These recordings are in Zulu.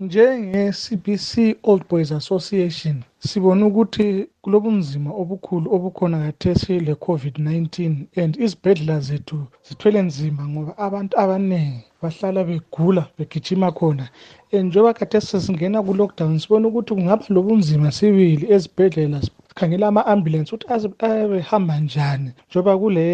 njenge-cbc old boys association sibone ukuthi kulobunzima obukhulu obukhona khathesi le-covid-19 and izibhedlela zethu zithwele nzima ngoba abantu abaningi bahlala begula begijima khona. And njengoba khathesi sesingena ku-lockdown sibona ukuthi kungaba lobunzima sibili ezibhedlela sikhangela ama-ambulensi ukuthi ayebehamba njani njengoba kule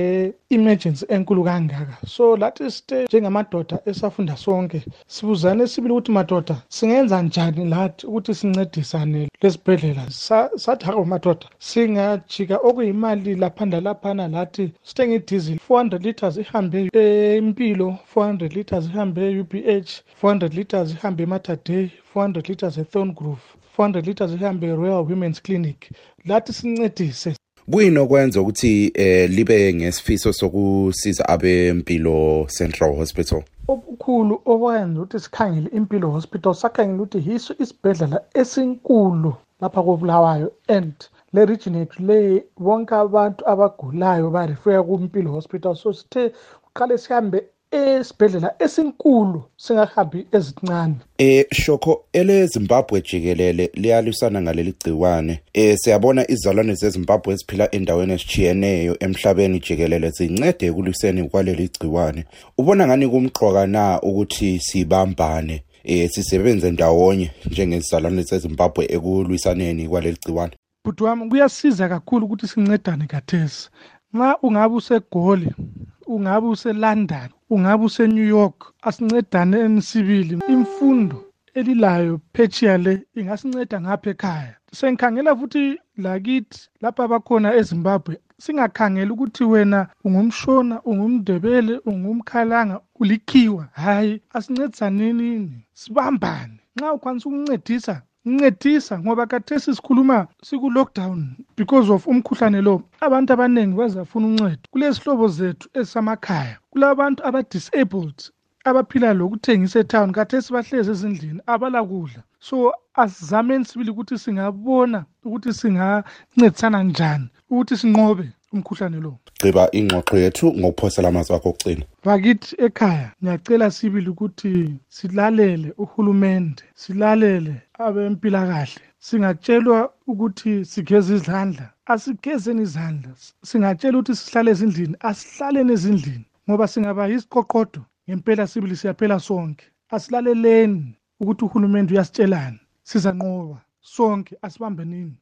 emergency enkulu kangaka. So lathi site njengamadoda esafunda sonke sibuzane sibili ukuthi madoda singenza njani lathi ukuthi sincedisane lesibhedlela sathi hawu madoda singajika okuyimali laphanda laphana lathi sithenge idizili 400 liters ihambe empilo 400 liters ihambe e-uph 400 liters ihambe emathadey 400 liters ethorn grove 400 liters ihambe e-royal women's clinic. Lathi sincedise. Kuyini okwenza ukuthi eh libe ngesifiso sokusiza abempilo Central Hospital. Okukhulu okwenza ukuthi sikhangele impilo hospital sakhangela ukuthi yiso isibhedlela esinkulu lapha kobulawayo and le region yethu le bonke abantu abagulayo barifeya kumpilo hospital. So sithe kuqale sihambe esibhedlela esinkulu singahambi ezincane. Eh shoko ele Zimbabwe jikelele liyalisana ngaleli gciwane. Eh siyabona izalwane zeZimbabwe eziphila endaweni esichiyeneyo emhlabeni jikelele zincede ekuliseni kwaleli gciwane. Ubona ngani kumqoka na ukuthi sibambane? Eh sisebenze ndawonye njengezalwane zeZimbabwe ekulwisaneni kwaleli gciwane. Bhuti wami kuyasiza kakhulu ukuthi sincedane kathesi. Nxa ungabe usegoli ungabe useLondon ungabe useNew York asincedane sibili imfundo elilayo phetshiya le ingasinceda ngapha ekhaya. Sengikhangela futhi lakithi lapha abakhona ezimbabwe. Singakhangeli ukuthi wena ungumshona ungumndebele ungumkhalanga ulikhiwa. Hhayi asincedisaneni sibambane. Nxa ukwanisa ukuncedisa ncedisa ngoba kathesi sikhuluma siku-lockdown because of umkhuhlane lo. Abantu abaningi bazafuna uncedo. Kulezihlobo zethu ezisamakhaya kulabantu aba-disabled abaphila lokuthengisa etown. Kathesi bahlezi ezindlini abalakudla so asizameni sibili ukuthi singabona ukuthi singancedisana njani ukuthi sinqobe. Umkhuhlane lo? Gqiba ingxoxo yethu ngokuphosela amazwi akho okugcina bakithi ekhaya ngiyacela sibili ukuthi silalele uhulumende silalele abempilakahle. Singatshelwa ukuthi sigeze izandla asigezeni izandla singatshela ukuthi sihlale ezindlini asihlaleni ezindlini ngoba singaba yisiqoqodo ngempela sibili siyaphela sonke. Asilaleleni ukuthi uhulumende uyasitshelani sizanqoba. Sonke asibambenini.